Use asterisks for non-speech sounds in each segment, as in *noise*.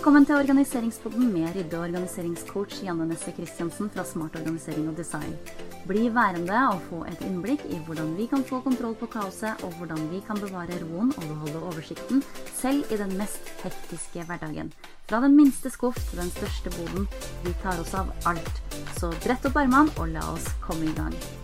Velkommen til Organiseringspodden med rydde- og organiseringscoach Janne Nesse Christiansen fra Smart organisering og design. Bli værende og få et innblikk i hvordan vi kan få kontroll på kaoset, og hvordan vi kan bevare roen og beholde oversikten, selv i den mest hektiske hverdagen. Fra den minste skuff til den største boden. Vi tar oss av alt. Så brett opp armene og la oss komme i gang.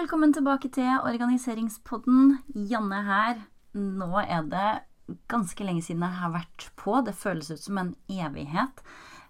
Velkommen tilbake til organiseringspodden. Janne her. Nå er det ganske lenge siden jeg har vært på. Det føles ut som en evighet.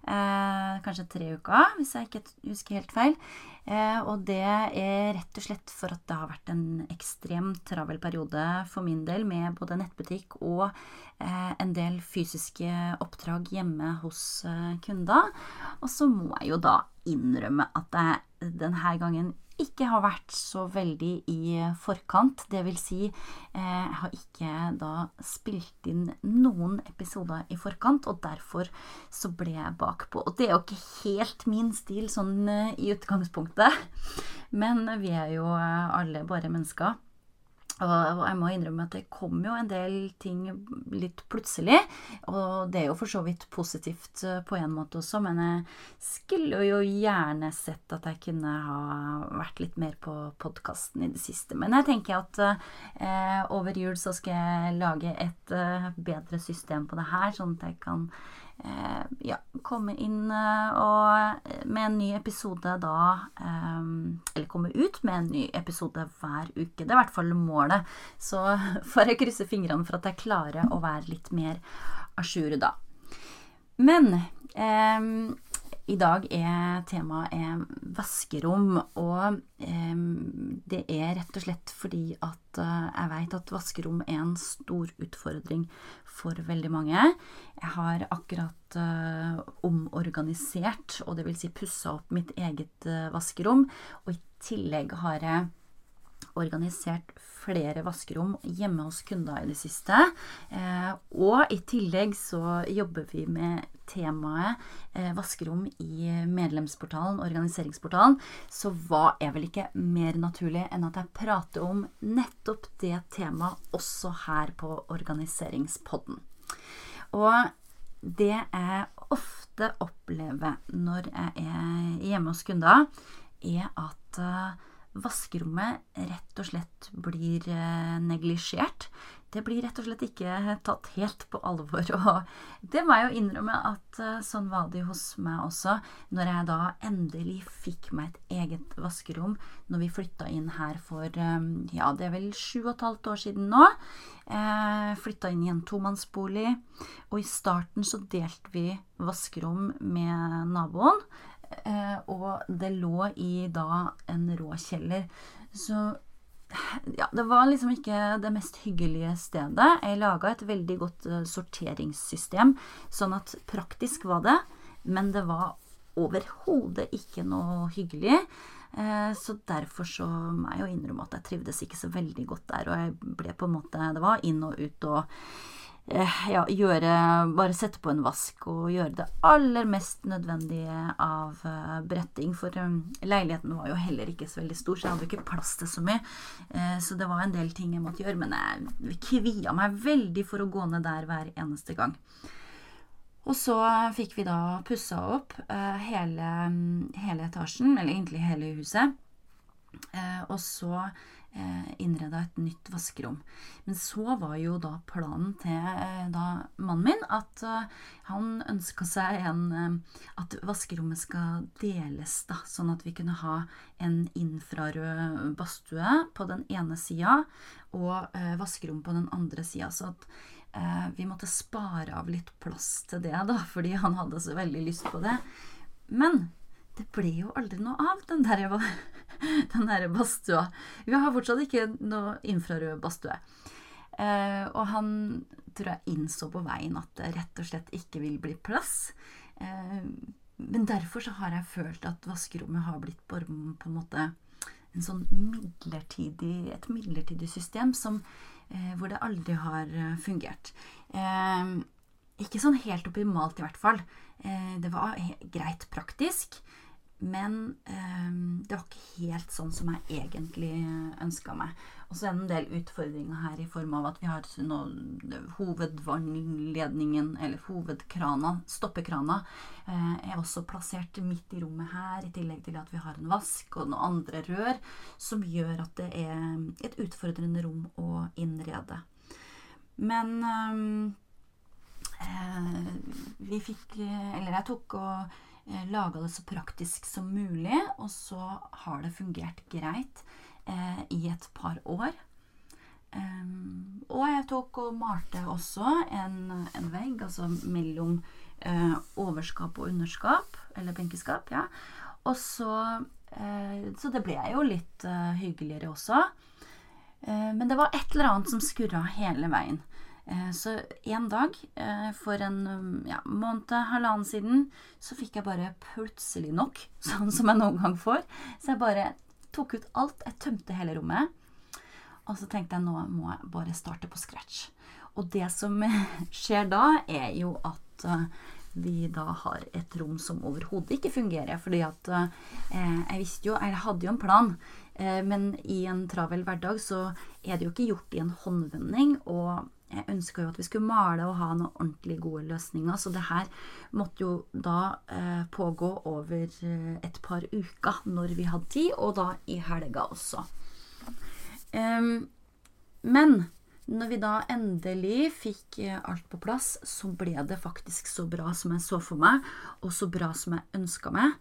Eh, kanskje tre uker, hvis jeg ikke husker helt feil. Eh, og det er rett og slett for at det har vært en ekstremt travel periode for min del med både nettbutikk og eh, en del fysiske oppdrag hjemme hos eh, kunder. Og så må jeg jo da innrømme at jeg denne gangen ikke har vært så veldig i forkant. Det vil si, eh, jeg har ikke da spilt inn noen episoder i forkant, og derfor så ble jeg bakpå. Og det er jo ikke helt min stil sånn eh, i utgangspunktet, men vi er jo eh, alle bare mennesker. Og jeg må innrømme at det kom jo en del ting litt plutselig. Og det er jo for så vidt positivt eh, på en måte også, men jeg skulle jo gjerne sett at jeg kunne ha vært litt mer på podkasten i det siste. Men jeg tenker at eh, over jul så skal jeg lage et eh, bedre system på det her, sånn at jeg kan ja, komme inn eh, og eh, med en ny episode da Eller komme ut med en ny episode hver uke. Det er i hvert fall målet. Så *laughs* får jeg krysse fingrene for at jeg klarer å være litt mer a jour da. Men eh, i dag er temaet vaskerom, og eh, det er rett og slett fordi at eh, jeg vet at vaskerom er en stor utfordring for veldig mange. Jeg har akkurat eh, omorganisert, og det vil si pussa opp mitt eget eh, vaskerom, og i tillegg har jeg organisert flere vaskerom hjemme hos kunder i det siste. Eh, og i tillegg så jobber vi med temaet eh, vaskerom i medlemsportalen, organiseringsportalen. Så hva er vel ikke mer naturlig enn at jeg prater om nettopp det temaet også her på Organiseringspodden. Og det jeg ofte opplever når jeg er hjemme hos kunder, er at uh, vaskerommet rett og slett blir eh, neglisjert. Det blir rett og slett ikke tatt helt på alvor. *laughs* Og det må jeg jo innrømme at eh, sånn var det hos meg også, når jeg da endelig fikk meg et eget vaskerom når vi flytta inn her for eh, ja, det er vel sju og et halvt år siden nå. Eh, flytta inn i en tomannsbolig, og i starten så delte vi vaskerom med naboen. Eh, og det lå i da en råkjeller. Så ja, det var liksom ikke det mest hyggelige stedet. Jeg laga et veldig godt uh, sorteringssystem, sånn at praktisk var det, men det var overhodet ikke noe hyggelig. Uh, så derfor så må jeg jo innrømme at jeg trivdes ikke så veldig godt der, og jeg ble på en måte Det var inn og ut og Eh, ja, gjøre Bare sette på en vask og gjøre det aller mest nødvendige av uh, bretting. For um, leiligheten var jo heller ikke så veldig stor, så jeg hadde ikke plass til så mye. Så det var en del ting jeg måtte gjøre. Men jeg kvia meg veldig for å gå ned der hver eneste gang. Og så fikk vi da pussa opp hele, hele, etasjen, eller egentlig hele huset. og så eh, innreda et nytt vaskerom. Men så var jo da planen til eh, da mannen min at eh, han ønska seg en eh, At vaskerommet skal deles, da, sånn at vi kunne ha en infrarød badstue på den ene sida og eh, vaskerom på den andre sida. Så at eh, vi måtte spare av litt plass til det, da, fordi han hadde så veldig lyst på det. Men det ble jo aldri noe av den der, *laughs* den der badstua. Vi har fortsatt ikke noe infrarød badstue. Eh, og han tror jeg innså på veien at det rett og slett ikke vil bli plass. Eh, men derfor så har jeg følt at vaskerommet har blitt på, på en måte en sånn midlertidig, et midlertidig system som, eh, hvor det aldri har eh, fungert. Eh, ikke sånn helt optimalt, i hvert fall. Eh, det var greit praktisk. Men eh, det var ikke helt sånn som jeg egentlig ønska meg. Og så er det en del utfordringer her i form av at vi har noe, hovedvannledningen, eller hovedkrana, stoppekrana, eh, er også plassert midt i rommet her, i tillegg til at vi har en vask og noen andre rør, som gjør at det er et utfordrende rom å innrede. Men eh, vi fikk Eller jeg tok og laga det så praktisk som mulig, og så har det fungert greit eh, i et par år. Um, og jeg tok og malte også en, en vegg, altså mellom eh, overskap og underskap, eller benkeskap, ja. Og så eh, Så det ble jo litt hyggeligere også. Men det var et eller annet som skurra hele veien. Uh, så en dag, for en ja, måned, halvannen siden, så fikk jeg bare plutselig nok, *laughs* sånn som jeg noen gang får. Så jeg bare tok ut alt. Jeg tømte hele rommet. Og så tenkte jeg nå må jeg bare starte på scratch. Og det som *laughs* skjer da, er jo at uh, vi da har et rom som overhodet ikke fungerer. Fordi at jeg visste jo Jeg hadde jo en plan. Men i en travel hverdag så er det jo ikke gjort i en håndvending. Og jeg ønska jo at vi skulle male og ha noen ordentlig gode løsninger. Så det her måtte jo da pågå over et par uker når vi hadde tid, og da i helga også. Um, men når vi da endelig fikk eh, alt på plass, så ble det faktisk så bra som jeg så for meg, og så bra som jeg ønska meg.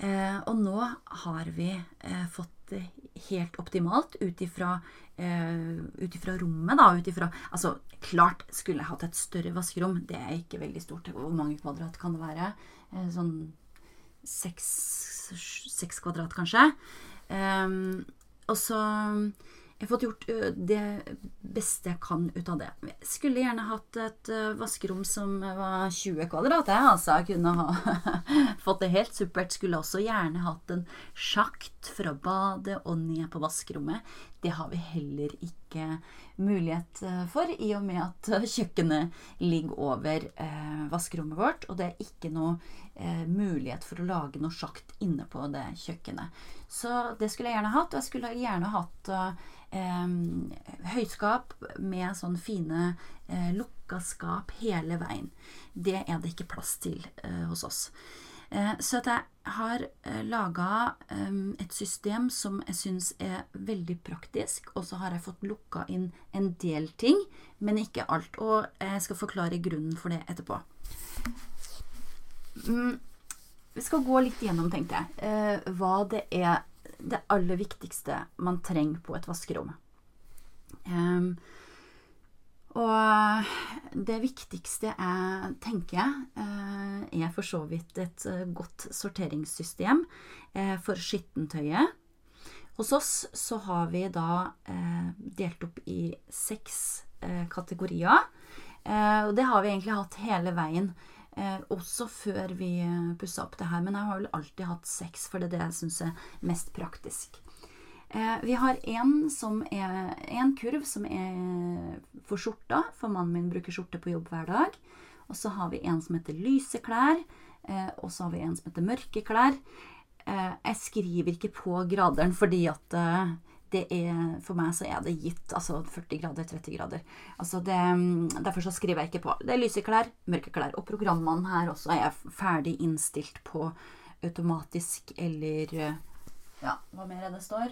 Eh, og nå har vi eh, fått det helt optimalt ut ifra eh, rommet, da. Ut ifra Altså, klart skulle jeg hatt et større vaskerom. Det er ikke veldig stort. Hvor mange kvadrat kan det være? Eh, sånn seks, kvadrat, kanskje. Um, og så jeg har fått gjort det beste jeg kan ut av det. Jeg skulle gjerne hatt et vaskerom som var 20 kvadrat. Jeg altså kunne ha *laughs* fått det helt supert. Skulle også gjerne hatt en sjakt fra badet og ned på vaskerommet. Det har vi heller ikke mulighet for, i og med at kjøkkenet ligger over eh, vaskerommet vårt. Og det er ikke noe eh, mulighet for å lage noe sjakt inne på det kjøkkenet. Så det skulle jeg gjerne hatt. Og jeg skulle gjerne hatt eh, eh, høyskap med sånn fine eh, lukka skap hele veien. Det er det ikke plass til eh, hos oss. Eh, så at jeg har eh, laga et system som jeg syns er veldig praktisk, og så har jeg fått lukka inn en del ting, men ikke alt. Og jeg skal forklare grunnen for det etterpå. Mm, vi skal gå litt gjennom, tenkte jeg, eh, hva det er det aller viktigste man trenger på et vaskerom. Og det viktigste jeg tenker, jeg, er for så vidt et uh, godt sorteringssystem for skittentøyet. Hos oss så har vi da delt opp i seks kategorier. og det har vi egentlig hatt hele veien. Eh, også før vi eh, pussa opp det her. Men jeg har vel alltid hatt sex, for det er det jeg syns er mest praktisk. Eh, vi har en, som er, en kurv som er for skjorta, for mannen min bruker skjorte på jobb hver dag. Og så har vi en som heter lyse klær, eh, og så har vi en som heter mørke klær. Eh, jeg skriver ikke på graderen fordi at eh, er, for meg så er det gitt altså 40 grader, 30 grader. Altså det, derfor så skriver jeg ikke på. Det er lyse klær, mørke klær. Og programmene her også er ferdig innstilt på automatisk eller Ja, hva mer er det står?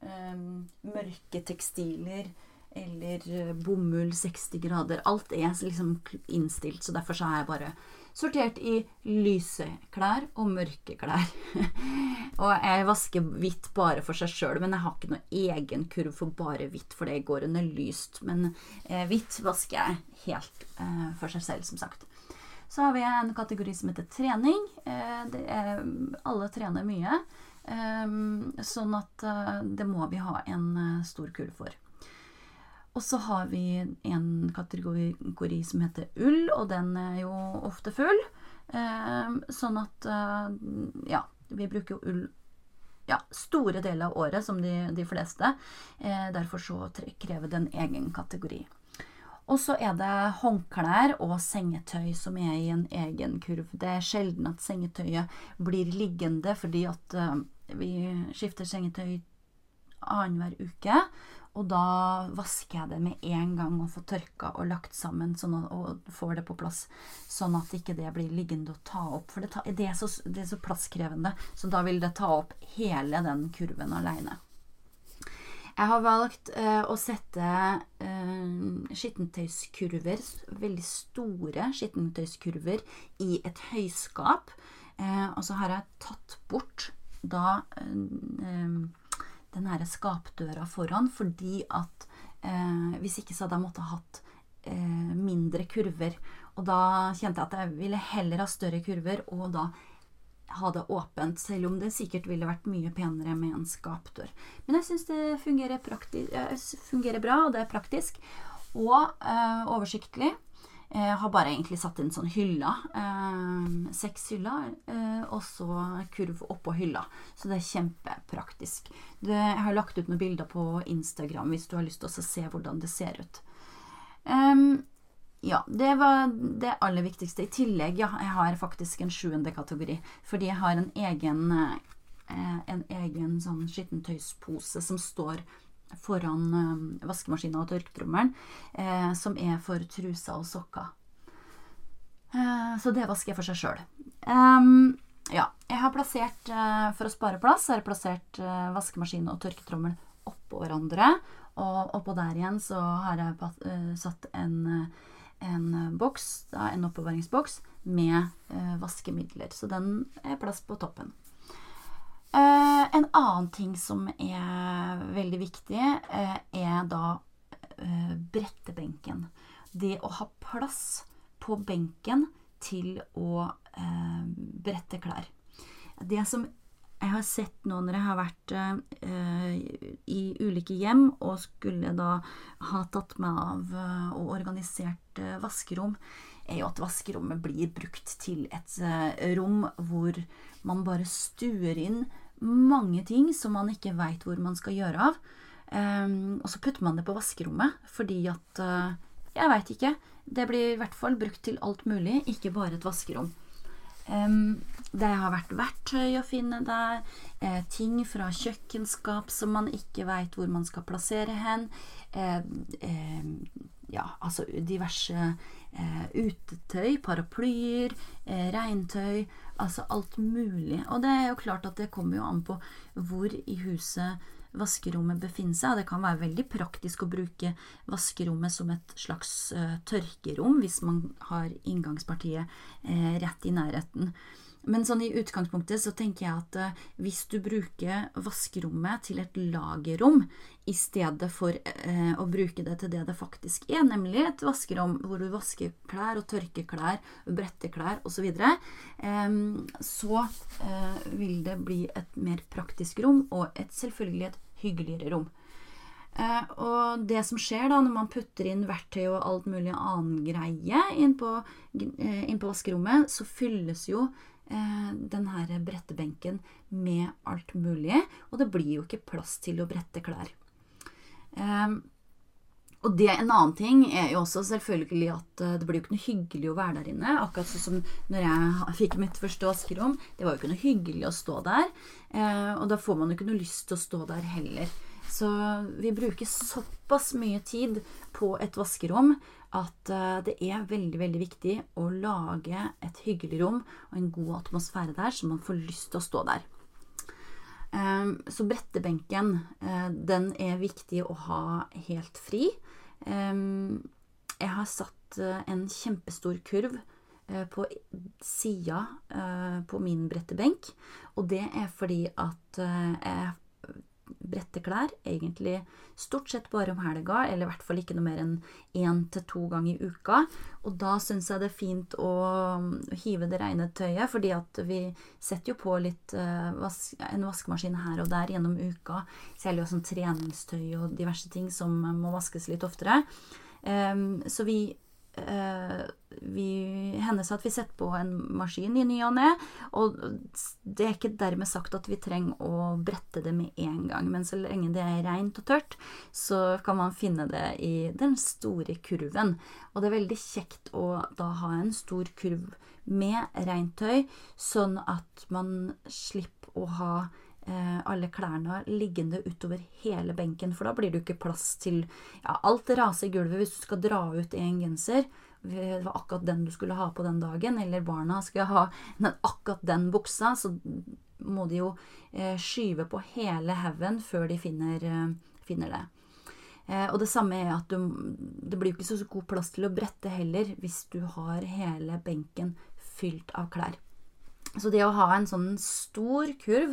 Um, mørke tekstiler eller bomull 60 grader. Alt er liksom innstilt, så derfor så har jeg bare sortert i lyse klær og mørke klær. *laughs* og jeg vasker hvitt bare for seg sjøl, men jeg har ikke noe egen kurv for bare hvitt, for det går under lyst. Men eh, hvitt vasker jeg helt eh, for seg selv, som sagt. Så har vi en kategori som heter trening. Eh, er, alle trener mye. Eh, sånn at eh, det må vi ha en eh, stor kurv for. Og så har vi en kategori som heter ull, og den er jo ofte full. Eh, sånn at eh, ja, vi bruker jo ull ja, store deler av året, som de, de fleste. Derfor så krever det en egen kategori. Og så er det håndklær og sengetøy som er i en egen kurv. Det er sjelden at sengetøyet blir liggende fordi at vi skifter sengetøy annenhver uke. Og da vasker jeg det med en gang og får tørka og lagt sammen sånn at, og får det på plass. Sånn at ikke det blir liggende å ta opp. For det, ta, det, er så, det, er så, plasskrevende. Så da vil det ta opp hele den kurven aleine. Jeg har valgt eh, å sette eh, skittentøyskurver, veldig store skittentøyskurver, i et høyskap. Eh, og så har jeg tatt bort da den herre skapdøra foran, fordi at hvis ikke så hadde jeg måttet hatt mindre kurver. Og da kjente jeg at jeg ville heller ha større kurver, og da ha det åpent, selv om det sikkert ville vært mye penere med en skapdør. Men jeg syns det fungerer, fungerer, bra, og det er praktisk. Og eh, oversiktlig. Jeg har bare egentlig satt inn sånn hylla. Eh, seks hyller, eh, og så kurv oppå hylla. Så det er kjempepraktisk. Det, jeg har lagt ut noen bilder på Instagram hvis du har lyst til å se hvordan det ser ut. Um, ja, det var det aller viktigste. I tillegg, ja, jeg har faktisk en sjuende kategori. Fordi jeg har en egen, eh, en egen sånn skittentøyspose som står foran eh, vaskemaskina og tørketrommelen, eh, som er for truser og sokker. Så det vasker jeg for seg sjøl. Um, ja, jeg har plassert, for å spare plass, har jeg plassert vaskemaskin og tørketrommel oppå hverandre. Og oppå der igjen så har jeg satt en en eh, boks, en oppbevaringsboks med eh, vaskemidler. Så den er plass på toppen. Eh, en annen ting som er veldig viktig, eh, er da eh, brettebenken. Det å ha plass på benken til å brette klær. Det som jeg har sett nå når jeg har vært uh, i ulike hjem og skulle da ha tatt meg av uh, og organisert uh, vaskerom, er jo at vaskerommet blir brukt til et rom hvor man bare stuer inn mange ting som man ikke veit hvor man skal gjøre av. Um, og så putter man det på vaskerommet fordi at Jeg veit ikke. Det blir i hvert fall brukt til alt mulig, ikke bare et vaskerom. Um, det har vært verktøy å finne der, eh, ting fra kjøkkenskap som man ikke veit hvor man skal plassere hen. Eh, eh, ja, altså diverse eh, utetøy, paraplyer, eh, regntøy. Altså alt mulig. Og det er jo klart at det kommer jo an på hvor i huset vaskerommet befinner seg. Det kan være veldig praktisk å bruke vaskerommet som et slags uh, tørkerom hvis man har inngangspartiet uh, rett i nærheten. Men sånn i utgangspunktet så tenker jeg at uh, hvis du bruker vaskerommet til et lagerrom i stedet for eh, å bruke det til det det faktisk er, nemlig et vaskerom hvor du vasker klær og tørker klær, bretter klær osv., så, eh, så eh, vil det bli et mer praktisk rom og et selvfølgelig et hyggeligere rom. Eh, og det som skjer da når man putter inn verktøy og alt mulig annen greie inn på, uh, inn på vaskerommet, så fylles jo uh, den her brettebenken med alt mulig, og det blir jo ikke plass til å brette klær. Og det En annen ting er jo også selvfølgelig at det blir jo ikke noe hyggelig å være der inne. Akkurat sånn som når jeg fikk mitt første vaskerom. Det var jo ikke noe hyggelig å stå der. og da får man jo ikke noe lyst til å stå der heller. Så vi bruker såpass mye tid på et vaskerom at eh, det er veldig veldig viktig å lage et hyggelig rom og en god atmosfære der, så man får lyst til å stå der. Ehm, så brettebenken, eh, den er viktig å ha helt fri. Ehm, jeg har satt eh, en kjempestor kurv på sida på min brettebenk, og det er fordi at jeg brette klær, egentlig stort sett bare om helga, eller i hvert fall ikke noe mer enn én til to ganger i uka. Og da syns jeg det er fint å hive det rene tøyet, fordi at vi setter jo på litt uh, en vaskemaskin her og der gjennom uka. Særlig sånn treningstøy og diverse ting som må vaskes litt oftere. Um, så vi eh, vi, hender seg at vi setter på en maskin i ny og ne, og det er ikke dermed sagt at vi trenger å brette det med en gang, men så lenge det er rent og tørt, så kan man finne det i den store kurven. Og det er veldig kjekt å da ha en stor kurv med rent tøy, sånn at man slipper å ha eh, alle klærne liggende utover hele benken, for da blir det jo ikke plass til ja, Alt raser i gulvet hvis du skal dra ut en genser det var akkurat den du skulle ha på den dagen, eller barna skulle ha akkurat den buksa, så må de jo eh, skyve på hele haugen før de finner, eh, finner det. Eh, og det samme er at du, det blir jo ikke så god plass til å brette heller hvis du har hele benken fylt av klær. Så det å ha en sånn stor kurv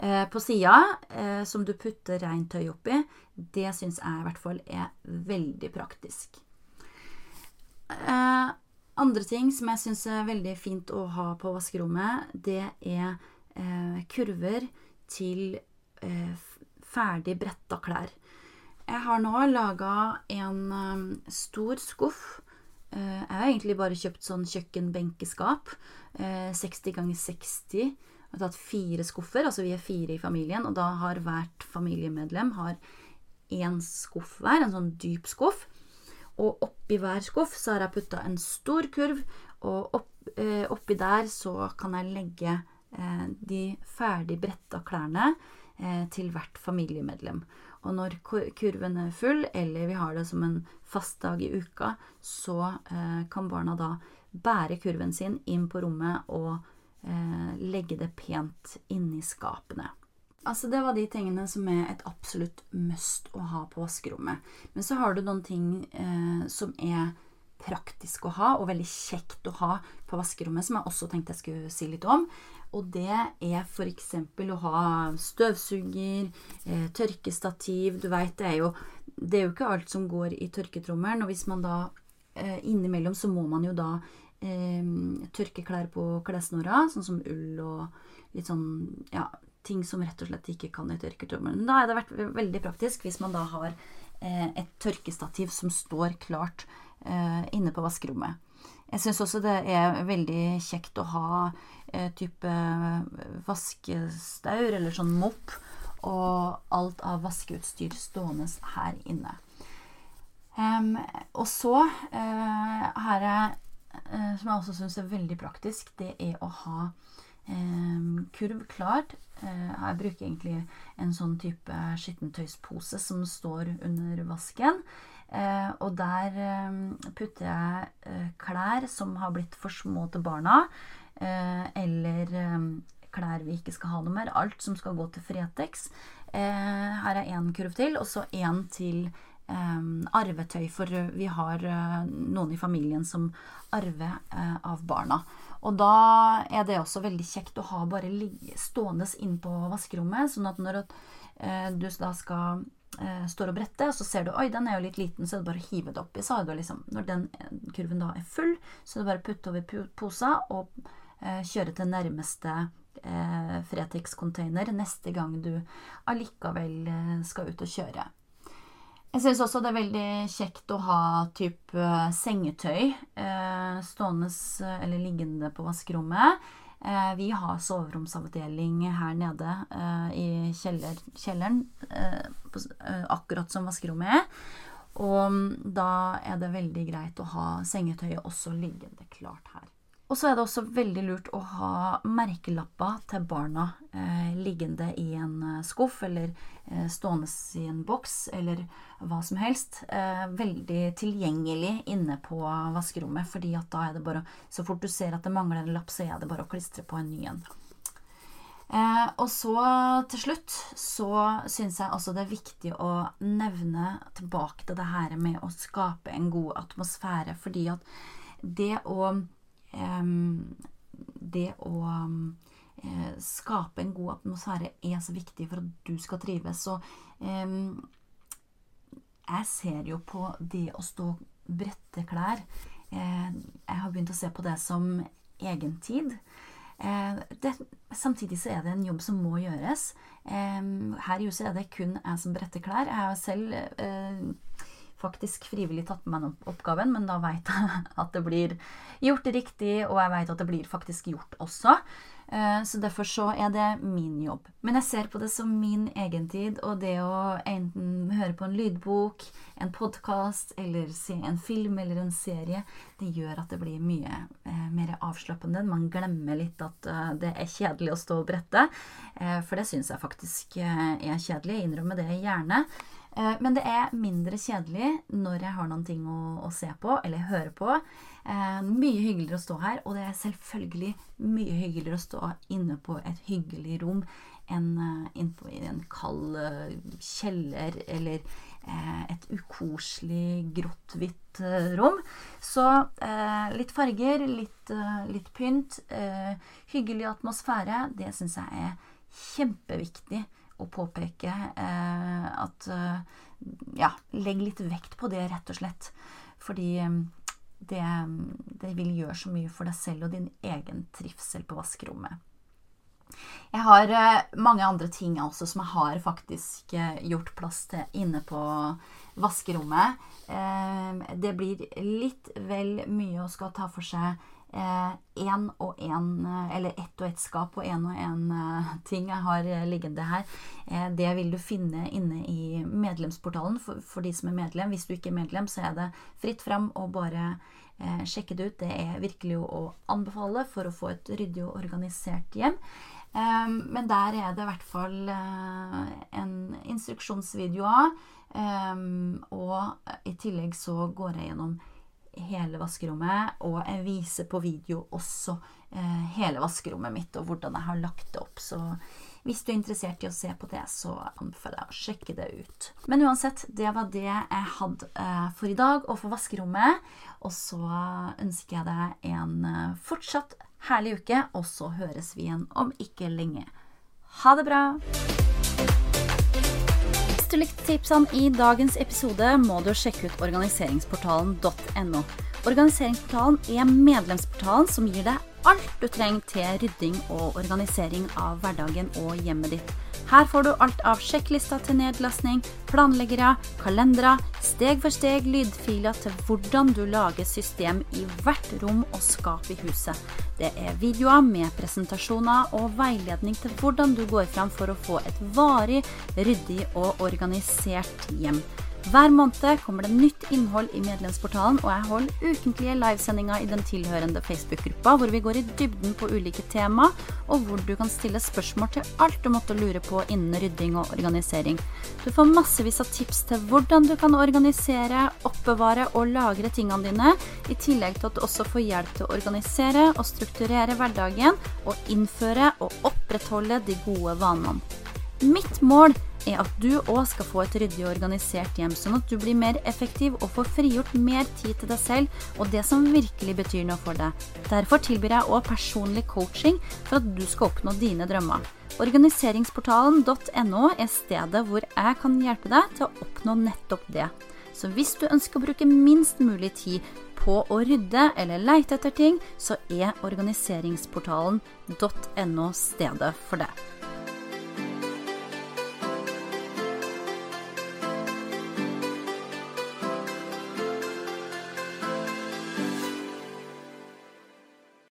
eh, på sida eh, som du putter rent tøy oppi, det syns jeg i hvert fall er veldig praktisk. Eh, andre ting som jeg syns er veldig fint å ha på vaskerommet, det er eh, kurver til eh, ferdig bretta klær. Jeg har nå laga en um, stor skuff. Uh, jeg har egentlig bare kjøpt sånn kjøkkenbenkeskap. Uh, 60 ganger 60. Jeg har tatt fire skuffer, altså vi er fire i familien, og da har hvert familiemedlem har én skuff hver, en sånn dyp skuff. Og oppi hver skuff så har jeg putta en stor kurv, og opp, eh, oppi der så kan jeg legge eh, de ferdig bretta klærne eh, til hvert familiemedlem. Og når kurven er full, eller vi har det som en fast dag i uka, så eh, kan barna da bære kurven sin inn på rommet og eh, legge det pent inni skapene. Altså, det var de tingene som er et absolutt must å ha på vaskerommet. Men så har du noen ting eh, som er praktisk å ha, og veldig kjekt å ha på vaskerommet, som jeg også tenkte jeg skulle si litt om. Og det er f.eks. å ha støvsuger, eh, tørkestativ Du veit, det er jo det er jo ikke alt som går i tørketrommelen. Og hvis man da eh, innimellom, så må man jo da eh, tørke klær på klessnora, sånn som ull og litt sånn ja, ting som rett og slett ikke kan i tørketrommelen. Da har det vært veldig praktisk hvis man da har eh, et tørkestativ som står klart eh, inne på vaskerommet. Jeg syns også det er veldig kjekt å ha eh, type vaskestaur eller sånn mopp og alt av vaskeutstyr stående her inne. Og så her er, som jeg også syns er veldig praktisk, det er å ha kurv klart Eh, jeg bruker egentlig en sånn type skittentøyspose som står under vasken. Eh, og der eh, putter jeg klær som har blitt for små til barna, eller klær vi ikke skal ha noe mer. Alt som skal gå til Fretex. her er én kurv til, og så én til arvetøy, for vi har noen i familien som arver av barna. Og da er det også veldig kjekt å ha bare stående inn på vaskerommet, sånn at når eh, du da skal eh, står og bretter, og så ser du oi, den er jo litt liten, så er det bare å hive det oppi. Så liksom, når den eh, kurven da er full, så er det bare å putte over posa og kjøre til nærmeste eh, Fretex-container neste gang du allikevel skal ut og kjøre. Jeg syns også det er veldig kjekt å ha type uh, sengetøy uh, stående eller liggende på vaskerommet. vi har soveromsavdeling her nede i kjeller, kjelleren, akkurat som vaskerommet er. Og mm, da er det veldig greit å ha sengetøyet også liggende klart her. Og så er det også veldig lurt å ha merkelapper til barna eh, liggende i en eh, skuff eller eh, stående i en boks eller hva som helst. Eh, veldig tilgjengelig inne på vaskerommet, fordi at da er det bare Så fort du ser at det mangler en lapp, så er det bare å klistre på en ny en. Eh, og så til slutt så syns jeg også det er viktig å nevne tilbake til det her med å skape en god atmosfære, fordi at det å det å eh, skape en god atmosfære er så viktig for at du skal trives. Så jeg ser jo på det å stå brette klær eh, Jeg har begynt å se på det som egentid. tid. det, samtidig så er det en jobb som må gjøres. her i huset er det kun jeg som bretter klær. Jeg har selv faktisk frivillig tatt med meg den oppgaven, men da veit *laughs* jeg at det blir gjort riktig, og jeg veit at det blir faktisk gjort også. Eh, så derfor så er det min jobb. Men jeg ser på det som min egentid, og det å enten høre på en lydbok, en podkast eller se en film eller en serie, det gjør at det blir mye eh, mer avslappende. Man glemmer litt at uh, det er kjedelig å stå og brette, eh, for det syns jeg faktisk er kjedelig. Jeg innrømmer det gjerne. Eh, men det er mindre kjedelig når jeg har noen ting å, å se på eller høre på. Eh, mye hyggeligere å stå her, og det er selvfølgelig mye hyggeligere å stå inne på et hyggelig rom enn uh, innpå i en kald uh, kjeller eller uh, et ukoselig, grått, hvitt rom. Så litt farger, litt, litt pynt, hyggelig atmosfære, det syns jeg er kjempeviktig å påpeke eh, at eh, Ja, legg litt vekt på det, rett og slett. Fordi eh, det, det, vil gjøre så mye for deg selv og din egen trivsel på vaskerommet. Jeg har mange andre ting også som jeg har faktisk gjort plass til inne på vaskerommet. Det blir litt vel mye å skal ta for seg én og én, eh, eller ett og ett skap og én og én eh, ting jeg har eh, liggende her. Det vil du finne inne i medlemsportalen for, for, de som er medlem. Hvis du ikke er medlem, så er det fritt fram å bare sjekke det ut. Det er virkelig å anbefale for å få et ryddig og organisert hjem. Men der er det i hvert fall en instruksjonsvideo av. Og i tillegg så går jeg gjennom hele vaskerommet, og jeg viser på video også eh, hele vaskerommet mitt og hvordan jeg har lagt det opp. Så hvis du er interessert i å se på det, så anbefaler jeg å sjekke det ut. Men uansett, det var det jeg hadde eh, for i dag og for vaskerommet. Og så ønsker jeg deg en eh, fortsatt herlig uke, og så høres vi igjen om ikke lenge. Ha det bra! Hvis du likte tipsene i dagens episode, må du sjekke ut organiseringsportalen.no. Organiseringsportalen er medlemsportalen som gir deg alt du trenger til rydding og organisering av hverdagen og hjemmet ditt. Her får du alt av sjekklister til nedlastning, planleggere, kalendere, steg for steg lydfiler til hvordan du lager system i hvert rom og skap i huset. Det er videoer med presentasjoner og veiledning til hvordan du går fram for å få et varig, ryddig og organisert hjem. Hver måned kommer det nytt innhold i medlemsportalen, og jeg holder ukentlige livesendinger i den tilhørende Facebook-gruppa, hvor vi går i dybden på ulike tema, og hvor du kan stille spørsmål til alt du måtte lure på innen rydding og organisering. Du får massevis av tips til hvordan du kan organisere, oppbevare og lagre tingene dine, i tillegg til at du også får hjelp til å organisere og strukturere hverdagen, og innføre og opprettholde de gode vanene. Mitt mål er at du òg skal få et ryddig og organisert hjem, sånn at du blir mer effektiv og får frigjort mer tid til deg selv og det som virkelig betyr noe for deg. Derfor tilbyr jeg òg personlig coaching for at du skal oppnå dine drømmer. Organiseringsportalen.no er stedet hvor jeg kan hjelpe deg til å oppnå nettopp det. Så hvis du ønsker å bruke minst mulig tid på å rydde eller leite etter ting, så er organiseringsportalen.no stedet for det.